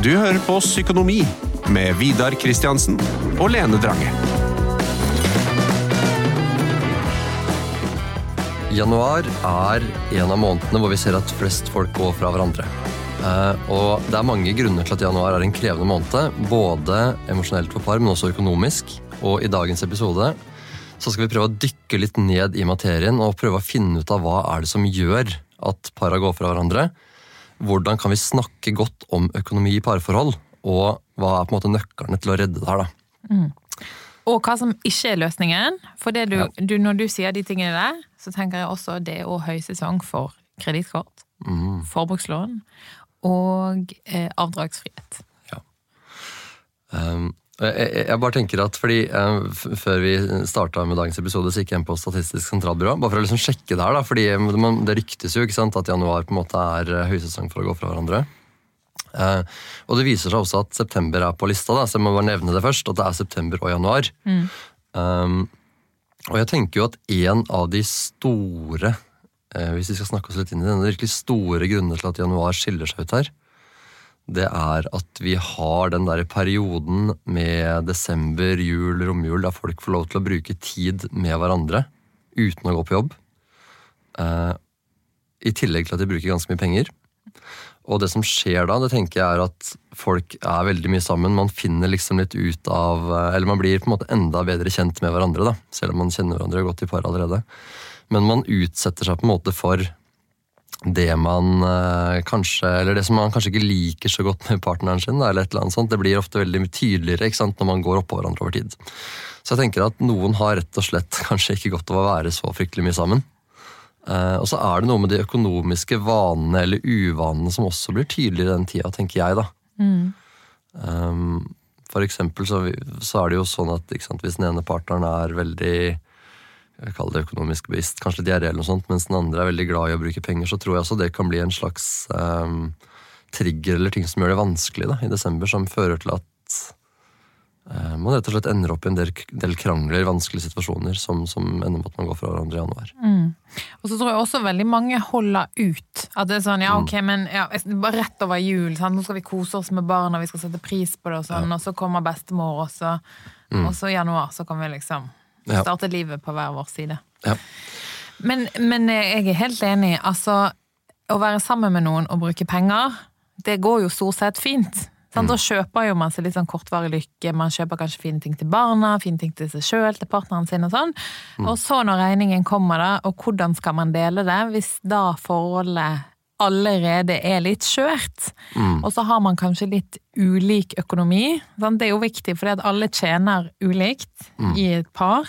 Du hører på Psykonomi med Vidar Kristiansen og Lene Drange. Januar er en av månedene hvor vi ser at flest folk går fra hverandre. Eh, og det er mange grunner til at januar er en krevende måned, både emosjonelt for par, men også økonomisk. Og i dagens episode så skal vi prøve å dykke litt ned i materien og prøve å finne ut av hva er det som gjør at para går fra hverandre. Hvordan kan vi snakke godt om økonomi i parforhold, og hva er på en måte nøklene til å redde det her, da. Og hva som ikke er løsningen. For det du, Ja. du, når du sier de tingene der, så tenker jeg også det er også høysesong for kredittkort, Mm. forbrukslån og eh, avdragsfrihet. Um, jeg, jeg- jeg bare tenker at fordi eh, Før vi starta med dagens episode, så gikk jeg inn på Statistisk sentralbyrå. Bare for å liksom sjekke det her, da, fordi eh, man, det ryktes jo ikke sant, at januar på en måte er eh, høysesong for å gå fra hverandre. Eh, og det viser seg også at september er på lista, da, så jeg må bare nevne det først. At det er september og januar. Um, og jeg tenker jo at en av de store eh, Hvis vi skal snakke oss litt inn i denne virkelig store grunnene til at januar skiller seg ut her, det er at vi har den der perioden med desember, jul, romjul, der folk får lov til å bruke tid med hverandre uten å gå på jobb. Eh, I tillegg til at de bruker ganske mye penger. Og det som skjer da, det tenker jeg er at folk er veldig mye sammen. Man finner liksom litt ut av eh, Eller man blir på en måte enda bedre kjent med hverandre, da. Selv om man kjenner hverandre godt i par allerede. Men man utsetter seg på en måte for det man eh, kanskje Eller det som man kanskje ikke liker så godt med partneren sin. Eller et eller annet sånt. Det blir ofte veldig tydeligere når man går oppå hverandre over tid. Så jeg tenker at noen har rett og slett kanskje ikke godt av å være så fryktelig mye sammen. Eh, og så er det noe med de økonomiske vanene eller uvanene som også blir tydeligere den tida, tenker jeg, da. Um, for eksempel så, så er det jo sånn at sant, hvis den ene partneren er veldig jeg kaller det økonomisk bevisst, kanskje litt gjerrig eller noe sånt, mens den andre er veldig glad i å bruke penger, så tror jeg også det kan bli en slags um, trigger eller ting som gjør det vanskelig da, i desember, som fører til at eh, man rett og slett ender opp i en del, del krangler, vanskelige situasjoner, som, som ender med at man går fra hverandre i januar. Og så tror jeg også veldig mange holder ut. At det er sånn, ja ok, men ja, bare rett over jul, sant? nå skal vi kose oss med barna, vi skal sette pris på det og sånn, og så kommer bestemor, og så, og så i januar så kan vi liksom Ja. starte livet på hver vår side. Ja. Men, men jeg er helt enig. Altså, å være sammen med noen og bruke penger, det går jo stort sett fint. Mm. Da kjøper jo man seg litt sånn kortvarig lykke, man kjøper kanskje fine ting til barna, fine ting til seg sjøl, til partneren sin og sånn. Og så når regningen kommer, da, og hvordan skal man dele det, hvis da forholdet allerede er litt skjørt, og så har man kanskje litt ulik økonomi. Sant? Det er jo viktig, fordi at alle tjener ulikt i et par.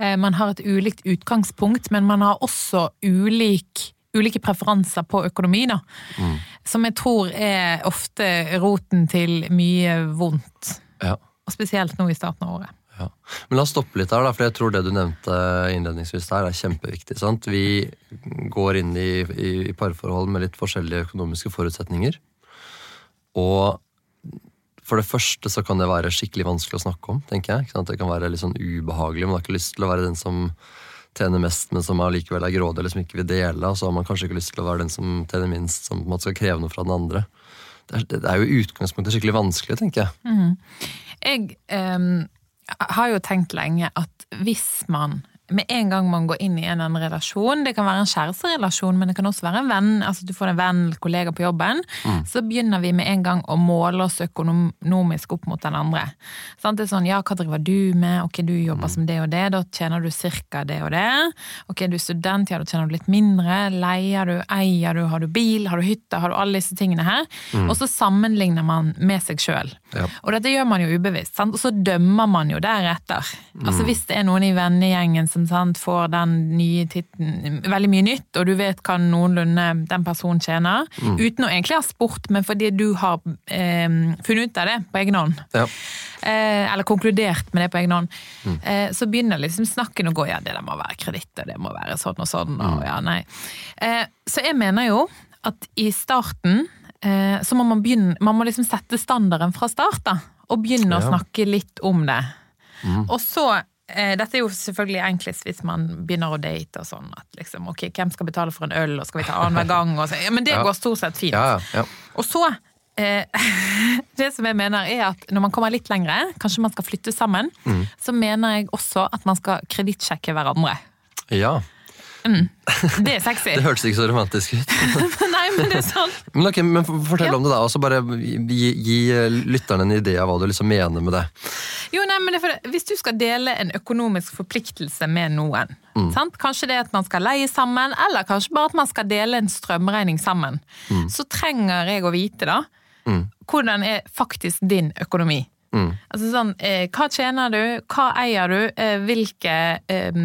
Eh, Man har et ulikt utgangspunkt, men man har også ulik, ulike preferanser på økonomi, da. Som jeg tror er ofte roten til mye vondt. Ja. Og spesielt nå i starten av året. Ja. Men la oss stoppe litt her, da, for jeg tror det du nevnte innledningsvis der, er kjempeviktig. sant? Vi går inn i, i, i parforhold med litt forskjellige økonomiske forutsetninger. Og for det første så kan det være skikkelig vanskelig å snakke om, tenker jeg. Det kan være litt sånn ubehagelig. Man har ikke lyst til å være den som tjener mest, men som allikevel er grådig eller som ikke vil dele. Og så har man kanskje ikke lyst til å være den som tjener minst, som på en måte skal kreve noe fra den andre. Det er, det er jo i utgangspunktet skikkelig vanskelig, tenker jeg. Jeg ehm, har jo tenkt lenge at hvis man med en gang man går inn i en annen relasjon, det kan være en kjæresterelasjon, men det kan også være en venn, altså du får en venn, kollega på jobben, så begynner vi med en gang å måle oss økonomisk opp mot den andre. Sant? Det er sånn, ja, hva driver du med? Ok, du jobber som det og det, da tjener du cirka det og det. Ok, du er student, ja, da tjener du litt mindre. Leier du, eier du, har du bil, har du hytte, har du alle disse tingene her? Og så sammenligner man med seg sjøl. Ja. Og dette gjør man jo ubevisst, sant? og så dømmer man jo deretter. Altså Hvis det er noen i vennegjengen som liksom sant, får den nye titten Veldig mye nytt, og du vet hva noenlunde den personen tjener. Uten å egentlig ha spurt, men fordi du har eh, funnet ut av det på egen hånd. Ja. Eh, eller konkludert med det på egen hånd. Eh, så begynner liksom snakken å gå ja, det der må være kreditt, og det må være sånn og sånn. Og ja, nei. Eh, så jeg mener jo at i starten eh, så må man begynne Man må liksom sette standarden fra start, da. Og begynne å snakke litt om det. Og så Dette er jo selvfølgelig enklest hvis man begynner å date og sånn. At liksom, ok, hvem skal betale for en øl, og skal vi ta annenhver gang? Så, ja, men det Ja. går stort sett fint. Ja. Og så eh, Det som jeg mener er at når man kommer litt lengre, kanskje man skal flytte sammen, Mm. så mener jeg også at man skal kredittsjekke hverandre. ja. Det er sexy. Det hørtes ikke så romantisk ut. Nei, men det er sant. Men, okay, men fortell Ja. om det, da. Og så bare gi, gi lytterne en idé av hva du liksom mener med det. Jo, nei, men det for, Hvis du skal dele en økonomisk forpliktelse med noen, sant? kanskje det at man skal leie sammen, eller kanskje bare at man skal dele en strømregning sammen, så trenger jeg å vite da, hvordan er faktisk din økonomi. Altså sånn, eh, Hva tjener du, hva eier du, eh, hvilke eh,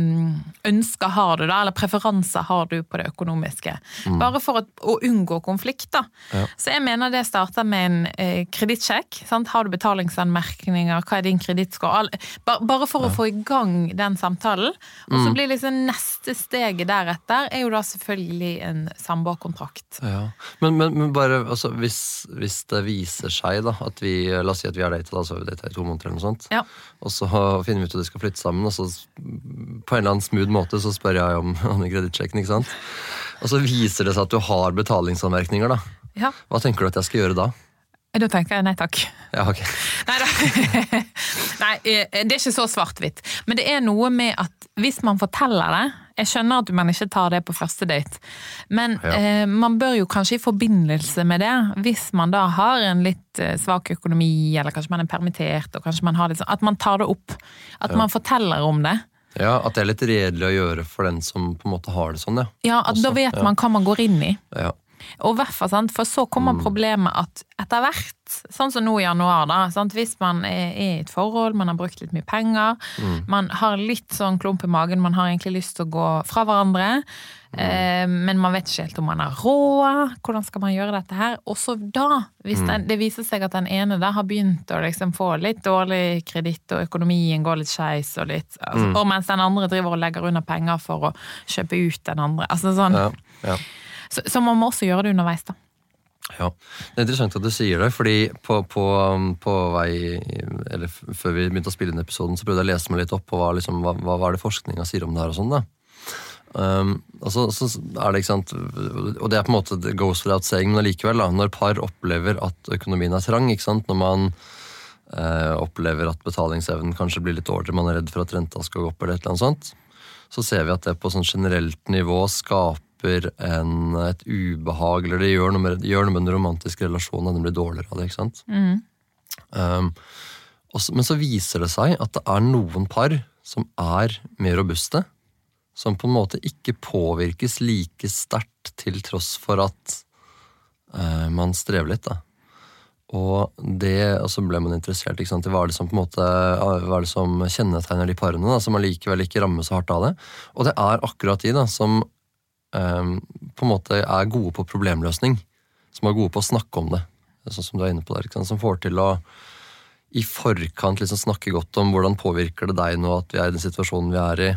ønsker har du da, eller preferanser har du på det økonomiske? Bare for at, å unngå konflikt, da. Så jeg mener det starter med en kredittsjekk. Har du betalingsanmerkninger, hva er din kredittskår? Bare for å få i gang den samtalen. Og så blir liksom neste steget deretter er jo da selvfølgelig en samboerkontrakt. Ja. Men, men, men bare, altså, hvis, hvis det viser seg da, at vi La oss si at vi har data, da, har i to måneder eller noe sånt. Ja. Og så finner vi ut at de skal flytte sammen, og så på en eller annen smooth måte så spør jeg om, om kredittsjekken, ikke sant? Og så viser det seg at du har betalingsanmerkninger, da. Ja. Hva tenker du at jeg skal gjøre da? Da tenker jeg nei takk. Ja, ok. Nei. Nei, eh, det er ikke så svart-hvitt. Men det er noe med at hvis man forteller det Jeg skjønner at man ikke tar det på første date, men Ja. eh, man bør jo kanskje i forbindelse med det, hvis man da har en litt eh, svak økonomi, eller kanskje man er permittert, og kanskje man har litt sånn At man tar det opp. At man forteller om det. Ja, At det er litt redelig å gjøre for den som på en måte har det sånn, ja. Ja, at Da vet ja. man hva man går inn i. ja. Og hvert fall, sant? For så kommer problemet at etter hvert, sånn som nå i januar, da, sant? hvis man er i et forhold, man har brukt litt mye penger, man har litt sånn klump i magen, man har egentlig lyst til å gå fra hverandre, eh, men man vet ikke helt om man har råd, hvordan skal man gjøre dette her? Og så da, hvis den, det viser seg at den ene da har begynt å liksom få litt dårlig kreditt, og økonomien går litt skeis, og litt altså, Og mens den andre driver og legger under penger for å kjøpe ut den andre. Altså sånn. ja, ja. Så, så man må også gjøre det underveis, da. Ja, Det er interessant at du sier det, fordi på, på, um, på vei Eller før vi begynte å spille inn episoden, så prøvde jeg å lese meg litt opp på hva, liksom, hva, hva, er det forskninga sier om det her og sånn, da. Um, og så, er det, ikke sant Og det er på en måte det goes without saying, men allikevel. Når par opplever at økonomien er trang, ikke sant. Når man eh, opplever at betalingsevnen kanskje blir litt dårligere, man er redd for at renta skal gå opp eller et eller annet sånt, så ser vi at det på sånn generelt nivå skaper en, et ubehag, eller det gjør noe, med, gjør noe med den romantiske relasjonen, og den blir dårligere av det, ikke sant? Um, også, men så viser det seg at det er noen par som er mer robuste, som på en måte ikke påvirkes like sterkt til tross for at uh, man strever litt, da. Og det, og så ble man interessert i hva er det som på en måte, er det som kjennetegner de parene, da, som allikevel ikke rammes så hardt av det. Og det er akkurat de da, som eh, på en måte er gode på problemløsning. Som er gode på å snakke om det, sånn som du er inne på der. Som får til å i forkant liksom snakke godt om hvordan påvirker det deg nå at vi er i den situasjonen vi er i.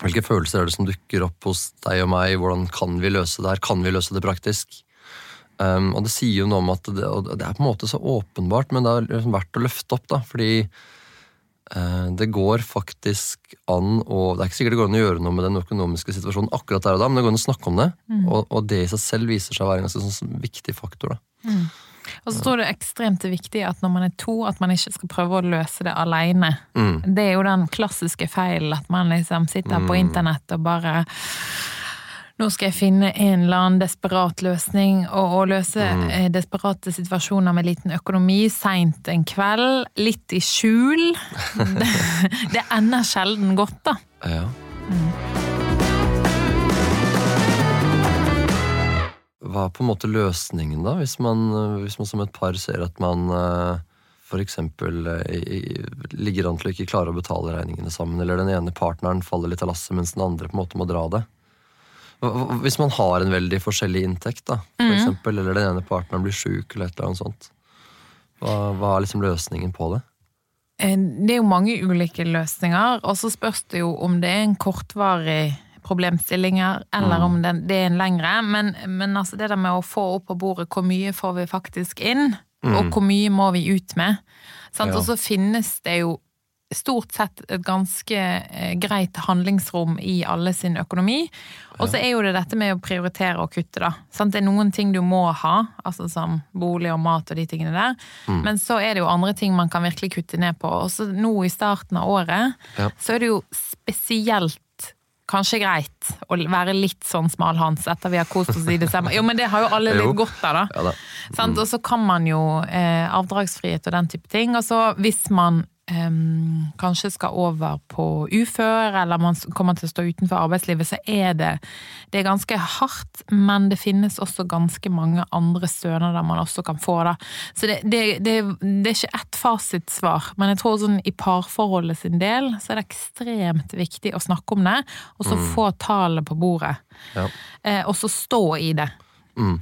Hvilke følelser er det som dukker opp hos deg og meg? Hvordan kan vi løse det her? Kan vi løse det praktisk? Um, og det sier jo noe om at det, det er på en måte så åpenbart, men det er liksom verdt å løfte opp, da. Fordi det går faktisk an å Det er ikke sikkert det går an å gjøre noe med den økonomiske situasjonen akkurat der og da, men det går an å snakke om det. Og, og det i seg selv viser seg å være en ganske sånn viktig faktor. da. Og så tror jeg det er ekstremt viktig at når man er to, at man ikke skal prøve å løse det alene. Mm. Det er jo den klassiske feilen at man liksom sitter på internett og bare nå skal jeg finne en eller annen desperat løsning, og, og løse mm. desperate situasjoner med liten økonomi seint en kveld, litt i skjul. Det, det ender sjelden godt, da. Ja. Hva er på en måte løsningen, da, hvis man, hvis man som et par ser at man eh, f.eks. ligger an til å ikke klare å betale regningene sammen, eller den ene partneren faller litt av lasset mens den andre på en måte må dra det. Hvis man har en veldig forskjellig inntekt, da, for eksempel, eller den ene partneren blir sjuk, eller et eller annet sånt, hva, hva er liksom løsningen på det? Eh, Det er jo mange ulike løsninger, og så spørs det jo om det er en kortvarig problemstillinger, eller om det, det er en lengre. Men, men altså det der med å få opp på bordet hvor mye får vi faktisk inn, og hvor mye må vi ut med. Sant? Ja. Og så finnes det jo stort sett et ganske eh, greit handlingsrom i alle sin økonomi. Og så er jo det dette med å prioritere og kutte, da. Sant? Det er noen ting du må ha, altså som bolig og mat og de tingene der. Men så er det jo andre ting man kan virkelig kutte ned på. Og så nå i starten av året, Ja. så er det jo spesielt Kanskje greit å være litt sånn smalhans etter vi har kost oss i desember. Jo, men det har jo alle litt godt av, da. Ja da. Mm. Og så kan man jo eh, avdragsfrihet og den type ting. Og så hvis man em, kanskje skal over på ufør, eller man kommer til å stå utenfor arbeidslivet, så er det, det er ganske hardt, men det finnes også ganske mange andre stønader man også kan få. Da. Så det, det, det, det er ikke ett fasitsvar, men jeg tror sånn i parforholdet sin del så er det ekstremt viktig å snakke om det, og så få tallene på bordet. Ja. Eh, og så stå i det. Mm.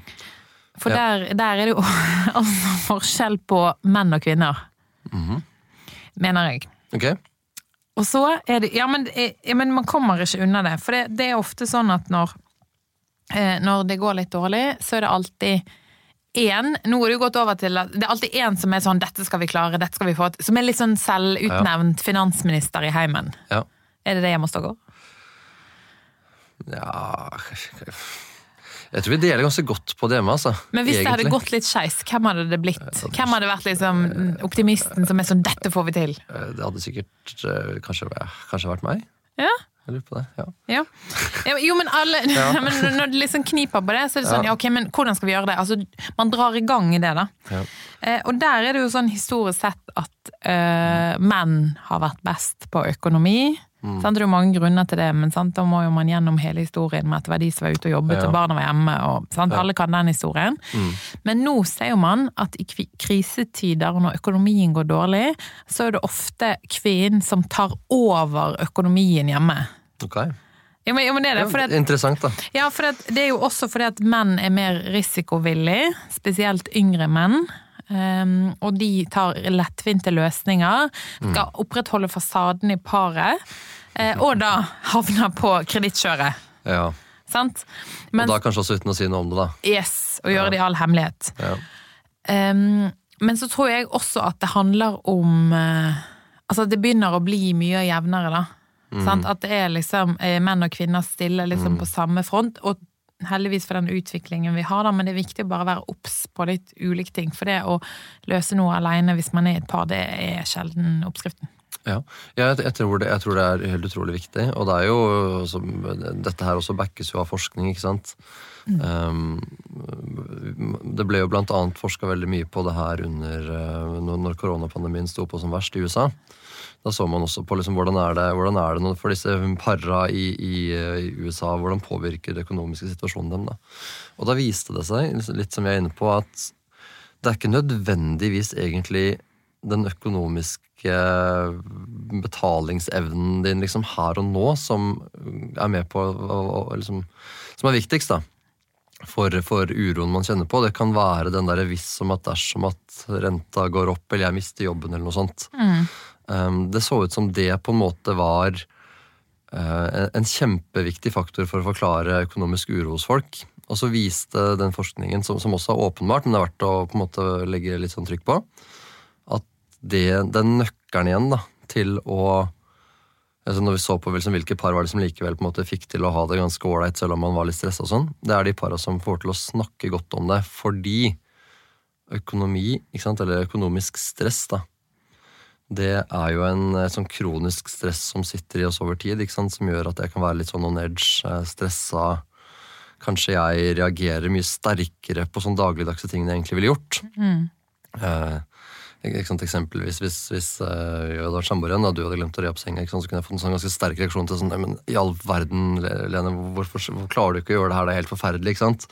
For Ja. der, der er det jo altså forskjell på menn og kvinner. Mhm. Mener jeg. Okay. Og så er det Ja, men, eh, ja, men man kommer ikke unna det. For det, det er ofte sånn at når, eh, når det går litt dårlig, så er det alltid én Nå har du gått over til at det er alltid én som er sånn 'dette skal vi klare', dette skal vi få til. Som er litt sånn selvutnevnt finansminister i heimen. Ja. Er det det hjemme hos dere? Ja Jeg tror vi deler ganske godt på det hjemme, altså. Men hvis det hadde gått litt skeis, hvem hadde det blitt? Hvem hadde vært liksom optimisten som er sånn 'dette får vi til'? Eh, Det hadde sikkert eh, kanskje, kanskje vært meg. Ja. Jeg lurer på det. ja. Ja. ja jo, men alle men Når det liksom kniper på det, så er det sånn ja. ok, men hvordan skal vi gjøre det? Altså, Man drar i gang i det, da. Ja. Eh, og der er det jo sånn historisk sett at eh, menn har vært best på økonomi. Mm. Sant? Det er jo mange grunner til det, men sant? da må jo man gjennom hele historien med at det var de som var ute og jobbet, Ja. og barna var hjemme. Og, sant? Alle kan den historien. Mm. Men nå ser jo man at i krisetider, og når økonomien går dårlig, så er det ofte kvinnen som tar over økonomien hjemme. Ok. Ja, men, ja, men det er det. Ja, at, interessant, da. ja, for at det er jo også fordi at menn er mer risikovillige, spesielt yngre menn. Um, og de tar lettvinte løsninger, skal opprettholde fasaden i paret, Uh, og da havner på kredittkjøret. Ja. Sant? Og da kanskje også uten å si noe om det, da. yes, og gjøre det i all hemmelighet. Ja. Um, men så tror jeg også at det handler om uh, Altså det begynner å bli mye jevnere, da. Sant? At det er liksom eh, menn og kvinner stille liksom på samme front. Og heldigvis for den utviklingen vi har, da, men det er viktig å bare være obs på litt ulike ting. For det å løse noe alene hvis man er et par, det er sjelden oppskriften. Ja, jeg, jeg, tror det, jeg tror det er helt utrolig viktig. Og det er jo Dette her også backes jo av forskning, ikke sant. Um, det ble jo annet forska veldig mye på det her under uh, når, koronapandemien sto på som verst i USA. Da så man også på liksom, hvordan er det, hvordan er det for disse para i, i, uh, i USA, hvordan påvirker den økonomiske situasjonen dem. da. Og da viste det seg, litt som jeg er inne på, at det er ikke nødvendigvis egentlig den økonomiske betalingsevnen din liksom her og nå som er med på å, å, liksom, Som er viktigst, da. For, for uroen man kjenner på. Det kan være den der viss om at dersom at renta går opp, eller jeg mister jobben, eller noe sånt. Um, det så ut som det på en måte var eh, en- en kjempeviktig faktor for å forklare økonomisk uro hos folk. Og så viste den forskningen, som, som også er åpenbart, men det er verdt å på en måte legge litt sånn trykk på, at det, den nøkkelen igjen da, til å altså Når vi så på liksom, hvilke par var det som likevel på en måte fikk til å ha det ganske ålreit selv om man var litt stressa og sånn, det er de para som får til å snakke godt om det fordi økonomi, ikke sant, eller økonomisk stress, da, det er jo en sånn kronisk stress som sitter i oss over tid, ikke sant? som gjør at jeg kan være litt sånn on edge, eh, stressa. Kanskje jeg reagerer mye sterkere på sånn dagligdagse ting enn jeg egentlig ville gjort. Eh, ikke sant, eksempelvis hvis, hvis uh, jeg hadde vært samboer igjen, og du hadde glemt å re opp senga, så kunne jeg fått en sånn ganske sterk reaksjon til sånn men I all verden, Lene, hvorfor, hvorfor klarer du ikke å gjøre det her? Det er helt forferdelig. ikke sant?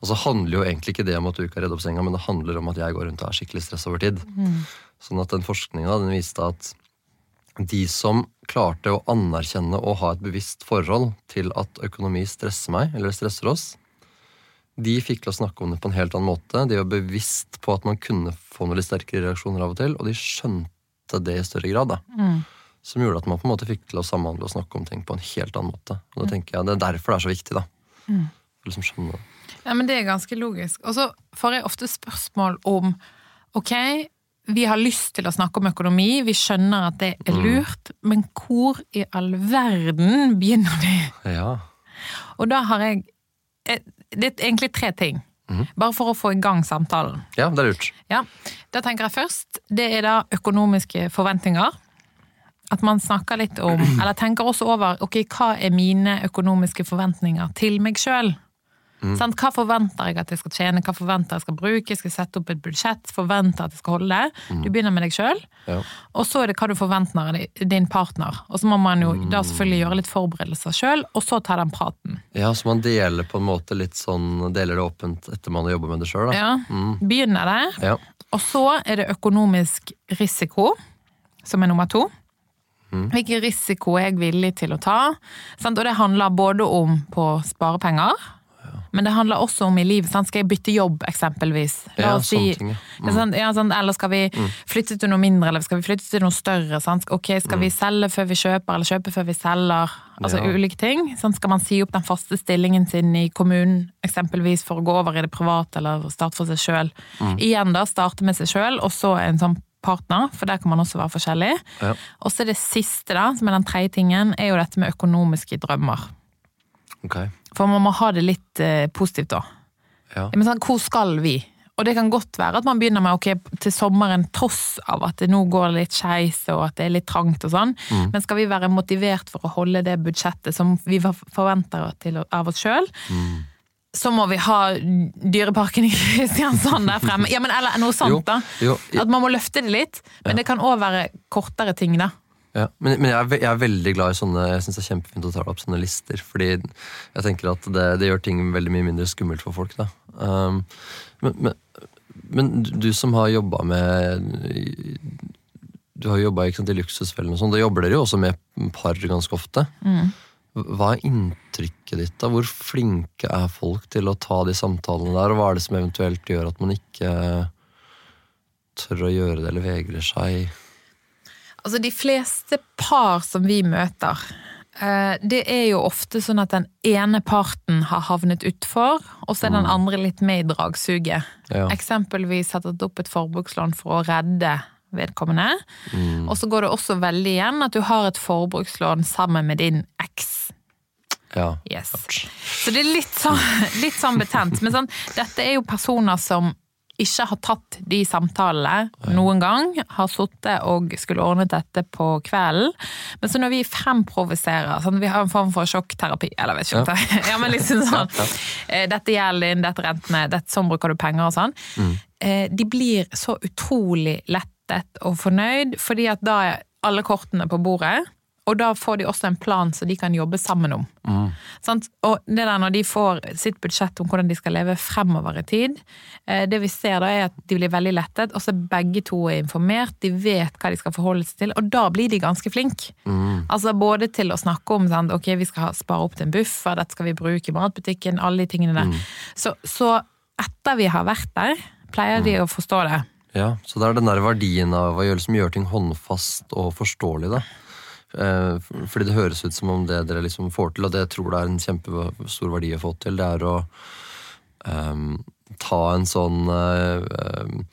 Og så handler jo egentlig ikke det om at du ikke har redd opp senga, men det handler om at jeg går rundt og er skikkelig stress over tid. Sånn at den forskninga den viste at de som klarte å anerkjenne og ha et bevisst forhold til at økonomi stresser meg, eller stresser oss, de fikk til å snakke om det på en helt annen måte. De var bevisst på at man kunne få noen litt sterkere reaksjoner av og til, og de skjønte det i større grad. da. Som gjorde at man på en måte fikk til å samhandle og snakke om ting på en helt annen måte. Og da tenker jeg Det er derfor det er så viktig, da. For liksom skjønne det. Ja, men det er ganske logisk. Og så får jeg ofte spørsmål om Ok, vi har lyst til å snakke om økonomi, vi skjønner at det er lurt, men hvor i all verden begynner vi? Ja. Og da har jeg eh, Det er egentlig tre ting. Bare for å få i gang samtalen. ja, det er lurt. Ja, Da tenker jeg først Det er da økonomiske forventninger. At man snakker litt om, eller tenker også over ok, hva er mine økonomiske forventninger til meg sjøl. Sant? Hva forventer jeg at jeg skal tjene, hva forventer jeg skal bruke, skal jeg sette opp et budsjett, forventer at jeg skal holde. Du begynner med deg sjøl, Ja. og så er det hva du forventer av din partner. Og så må man jo da selvfølgelig gjøre litt forberedelser sjøl, og så ta den praten. ja, så man deler på en måte litt sånn Deler det åpent etter man har jobba med det sjøl, da. Ja, Begynner der. Ja. Og så er det økonomisk risiko, som er nummer to. Hvilken risiko er jeg villig til å ta? Sant? Og det handler både om på sparepenger, men det handler også om i livet. Skal jeg bytte jobb, eksempelvis? La oss si- ting, ja. mm. sant? Ja, sånn, Eller skal vi flytte til noe mindre, eller skal vi flytte til noe større? Sant? Ok, Skal vi selge før vi kjøper, eller kjøpe før vi selger? Altså Ja. ulike ting. Sånn, Skal man si opp den faste stillingen sin i kommunen, eksempelvis for å gå over i det private, eller starte for seg sjøl? Igjen da, starte med seg sjøl, og så en sånn partner, for der kan man også være forskjellig. Ja. Og så det siste, da, som er den tredje tingen, er jo dette med økonomiske drømmer. Ok. For man må ha det litt eh, positivt, da. Ja. Men sånn, hvor skal vi? Og det kan godt være at man begynner med ok, til sommeren, tross av at det nå går litt skeis og at det er litt trangt og sånn, men skal vi være motivert for å holde det budsjettet som vi forventer til, av oss sjøl, så må vi ha Dyreparken i Kristiansand der fremme. Ja, men eller noe sånt, Jo, da. jo, i- At man må løfte det litt. Men det kan òg være kortere ting, da. Ja, men, men jeg, er, ve- jeg er veldig glad i sånne Jeg synes det er kjempefint å ta opp sånne lister. Fordi jeg tenker at det, det gjør ting veldig mye mindre skummelt for folk. Da. Um, men, men, men du som har jobba med Du har jobba i Luksusfellen og sånn. Da jobber dere jo også med par ganske ofte. Hva er inntrykket ditt? da? Hvor flinke er folk til å ta de samtalene der? Og hva er det som eventuelt gjør at man ikke tør å gjøre det, eller vegrer seg? Altså, de fleste par som vi møter, eh, det er jo ofte sånn at den ene parten har havnet utfor, og så er den andre litt med i dragsuget. Ja. Eksempelvis tatt opp et forbrukslån for å redde vedkommende. Og så går det også veldig igjen at du har et forbrukslån sammen med din eks. Ja. Yes. Så det er litt sånn, litt sånn betent. Men sånn, dette er jo personer som ikke har tatt de samtalene noen gang. Har sittet og skulle ordnet dette på kvelden. Men så når vi fremprovoserer sånn, Vi har en form for sjokkterapi. Eller vet ikke ja. Ja, men liksom sånn eh, Dette gjelder din, dette rentene, dette, sånn bruker du penger og sånn. Mm. De blir så utrolig lettet og fornøyd, fordi at da er alle kortene på bordet. Og da får de også en plan som de kan jobbe sammen om. Sant? Og det der når de får sitt budsjett om hvordan de skal leve fremover i tid, eh, det vi ser da er at de blir veldig lettet, og så er begge to er informert, de vet hva de skal forholde seg til, og da blir de ganske flinke. Altså både til å snakke om sant? ok, vi skal spare opp til en buffer, dette skal vi bruke i matbutikken, alle de tingene der. Så, så etter vi har vært der, pleier de å forstå det. Ja, så det er den der verdien av å gjøre, som gjør ting håndfast og forståelig. da. Eh, Fordi det høres ut som om det dere liksom får til, og det jeg tror det er en kjempestor verdi å få til, det er å um, ta en sånn ehm,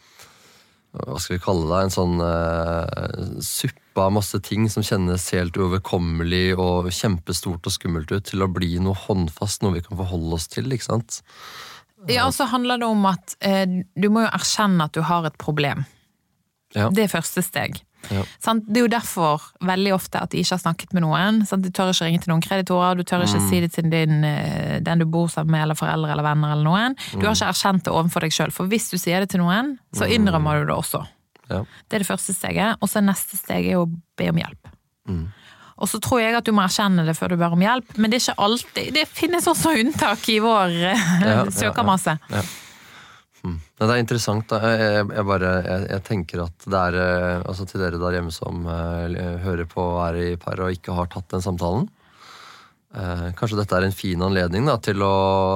Hva skal vi kalle det? En sånn uh, suppe av masse ting som kjennes helt uoverkommelig og kjempestort og skummelt ut, til å bli noe håndfast, noe vi kan forholde oss til. ikke sant? Ja, og så handler det om at eh, du må jo erkjenne at du har et problem. Ja. Det er første steg. Ja. Det er jo derfor veldig ofte at de ikke har snakket med noen. Sant? De tør ikke ringe til noen kreditorer, du tør ikke Mm. si det til din, eh, den du bor sammen med, eller foreldre eller venner eller noen. Du Mm. har ikke erkjent det overfor deg sjøl, for hvis du sier det til noen, så innrømmer du det også. Ja. Det er det første steget. Og så neste steg er å be om hjelp. Mm. Og så tror jeg at du må erkjenne det før du ber om hjelp, men det er ikke alltid Det finnes også unntak i vår søkermasse Ja, ja, ja. Ja, det er interessant. da. Jeg, jeg, bare, jeg, jeg tenker at det er eh, altså Til dere der hjemme som uh, hører på og er i par og ikke har tatt den samtalen. Uh, kanskje dette er en fin anledning da, til å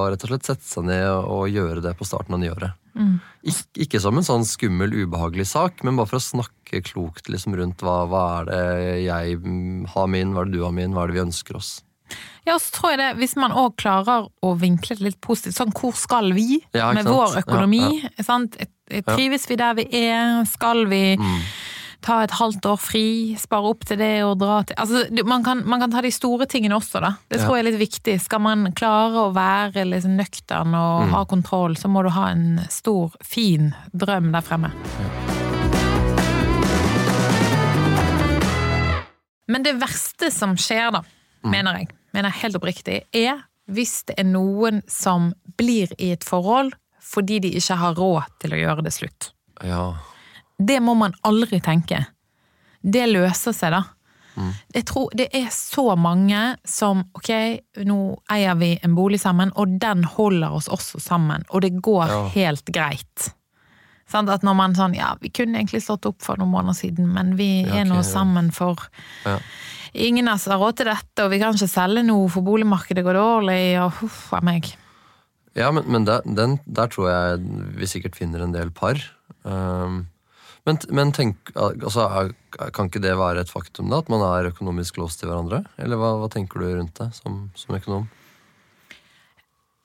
rett og slett sette seg ned og gjøre det på starten av nyåret. Ik ikke som en sånn skummel, ubehagelig sak, men bare for å snakke klokt liksom, rundt hva, hva er det jeg mm, har min, hva er det du har min, hva er det vi ønsker oss. Ja, og så tror jeg det, Hvis man òg klarer å vinkle det litt positivt, sånn hvor skal vi Ja, med sant? vår økonomi? Ja, Sant? Trives vi der vi er? Skal vi Mm. ta et halvt år fri? Spare opp til det og dra til altså, man, kan, man kan ta de store tingene også, da. Det tror jeg er litt viktig. Skal man klare å være liksom nøktern og Mm. ha kontroll, så må du ha en stor, fin drøm der fremme. Men det verste som skjer, da, mener jeg, mener jeg helt oppriktig, er hvis det er noen som blir i et forhold fordi de ikke har råd til å gjøre det slutt. Ja, Det må man aldri tenke. Det løser seg, da. Jeg tror det er så mange som Ok, nå eier vi en bolig sammen, og den holder oss også sammen, og det går Ja. helt greit. Sant? At når man sånn Ja, vi kunne egentlig stått opp for noen måneder siden, men vi Ja, er nå sammen for Ja. Ingen av oss har råd til dette, og vi kan ikke selge noe, for boligmarkedet går dårlig, og huff a meg. Ja, men, men der, den, der tror jeg vi sikkert finner en del par. Um, men, men tenk, altså, kan ikke det være et faktum, da? At man er økonomisk låst til hverandre? Eller hva, hva tenker du rundt det som, som økonom?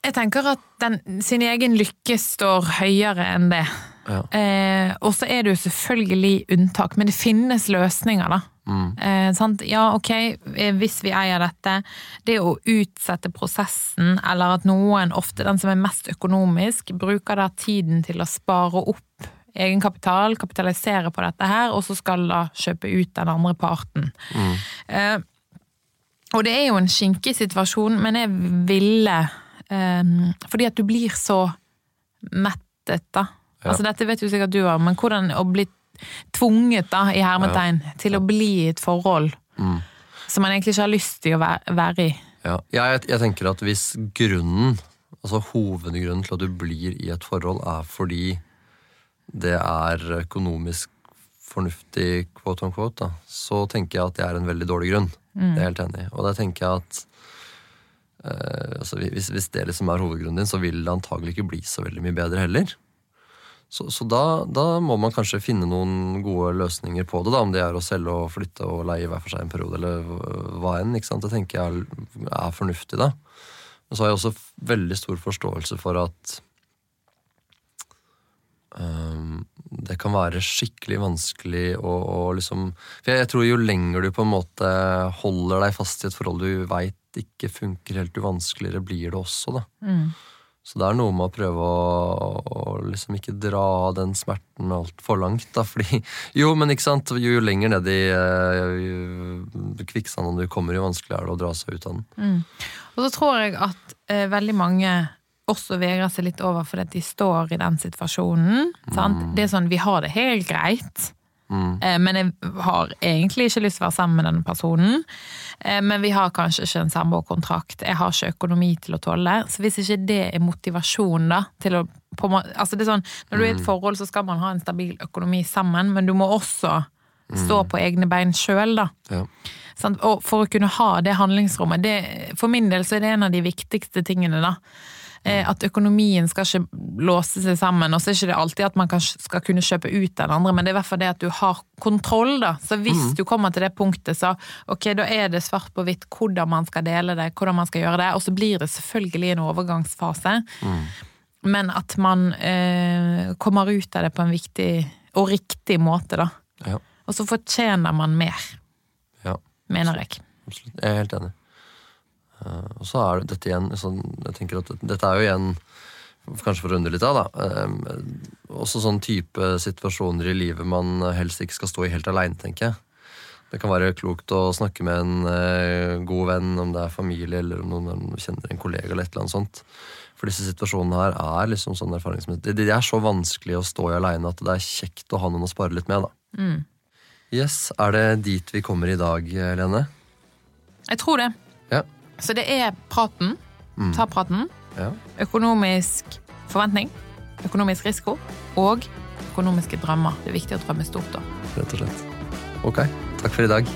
Jeg tenker at den, sin egen lykke står høyere enn det. Ja. Eh, og så er det jo selvfølgelig unntak, men det finnes løsninger, da. Mm. Eh, sant? Ja, ok, eh, hvis vi eier dette, det å utsette prosessen, eller at noen, ofte den som er mest økonomisk, bruker da tiden til å spare opp egenkapital, kapitalisere på dette her, og så skal da kjøpe ut den andre parten. Eh, og det er jo en skinkig situasjon, men jeg ville eh, Fordi at du blir så mettet, da. Altså Dette vet jo sikkert du òg, men hvordan å bli tvunget, da, i hermetegn, til å bli i et forhold som man egentlig ikke har lyst til å være, være i. Ja, jeg, jeg tenker at hvis grunnen, altså hovedgrunnen til at du blir i et forhold, er fordi det er økonomisk fornuftig, quote on quote, da, så tenker jeg at det er en veldig dårlig grunn. Det er jeg helt enig i. Og da tenker jeg at eh, altså, hvis, hvis det liksom er hovedgrunnen din, så vil det antagelig ikke bli så veldig mye bedre heller. Så, så da, da må man kanskje finne noen gode løsninger på det, da, om det er å selge og flytte og leie hver for seg en periode, eller hva enn. ikke sant? Det tenker jeg er, er fornuftig, da. Men så har jeg også veldig stor forståelse for at um, det kan være skikkelig vanskelig å, å liksom For jeg, jeg tror jo lenger du på en måte holder deg fast i et forhold du veit ikke funker helt, jo vanskeligere blir det også, da. Så det er noe med å prøve å, å liksom ikke dra den smerten altfor langt, da, fordi Jo, men ikke sant, jo, lenger ned i uh, kvikksanden du kommer, jo vanskeligere er det å dra seg ut av den. Og så tror jeg at eh, veldig mange også vegrer seg litt over fordi de står i den situasjonen. Sant? Det er sånn, vi har det helt greit. Eh, Men jeg har egentlig ikke lyst til å være sammen med denne personen. Eh, Men vi har kanskje ikke en samboerkontrakt. Jeg har ikke økonomi til å tåle. Så hvis ikke det er motivasjon da, til å på, altså det er sånn, Når du er i et forhold, så skal man ha en stabil økonomi sammen, men du må også stå på egne bein sjøl, da. Ja. Og for å kunne ha det handlingsrommet, det, for min del så er det en av de viktigste tingene, da. Eh, At økonomien skal ikke låse seg sammen, og så er det ikke alltid at man kan, skal kunne kjøpe ut den andre, men det er i hvert fall det at du har kontroll, da. Så hvis du kommer til det punktet, så ok, da er det svart på hvitt hvordan man skal dele det, hvordan man skal gjøre det, og så blir det selvfølgelig en overgangsfase. Men at man eh, kommer ut av det på en viktig og riktig måte, da. Ja, Og så fortjener man mer, ja, mener jeg. absolutt. Jeg er helt enig. Eh, og så er det dette igjen sånn, Jeg tenker at dette, er jo igjen Kanskje for å runde litt av, da. eh, også sånn type situasjoner i livet man helst ikke skal stå i helt aleine, tenker jeg. Det kan være klokt å snakke med en eh, god venn, om det er familie eller om noen kjenner en kollega. eller et eller annet sånt. For disse situasjonene her er liksom sånn erfaringsmessig De er så vanskelig å stå i aleine at det er kjekt å ha noen å spare litt med. da. Yes, Er det dit vi kommer i dag, Lene? Jeg tror det. Så det er praten. Ta praten. ja. Økonomisk forventning. økonomisk risiko og økonomiske drømmer. Det er viktig å drømme stort, da. Rett og slett. Ok, takk for i dag.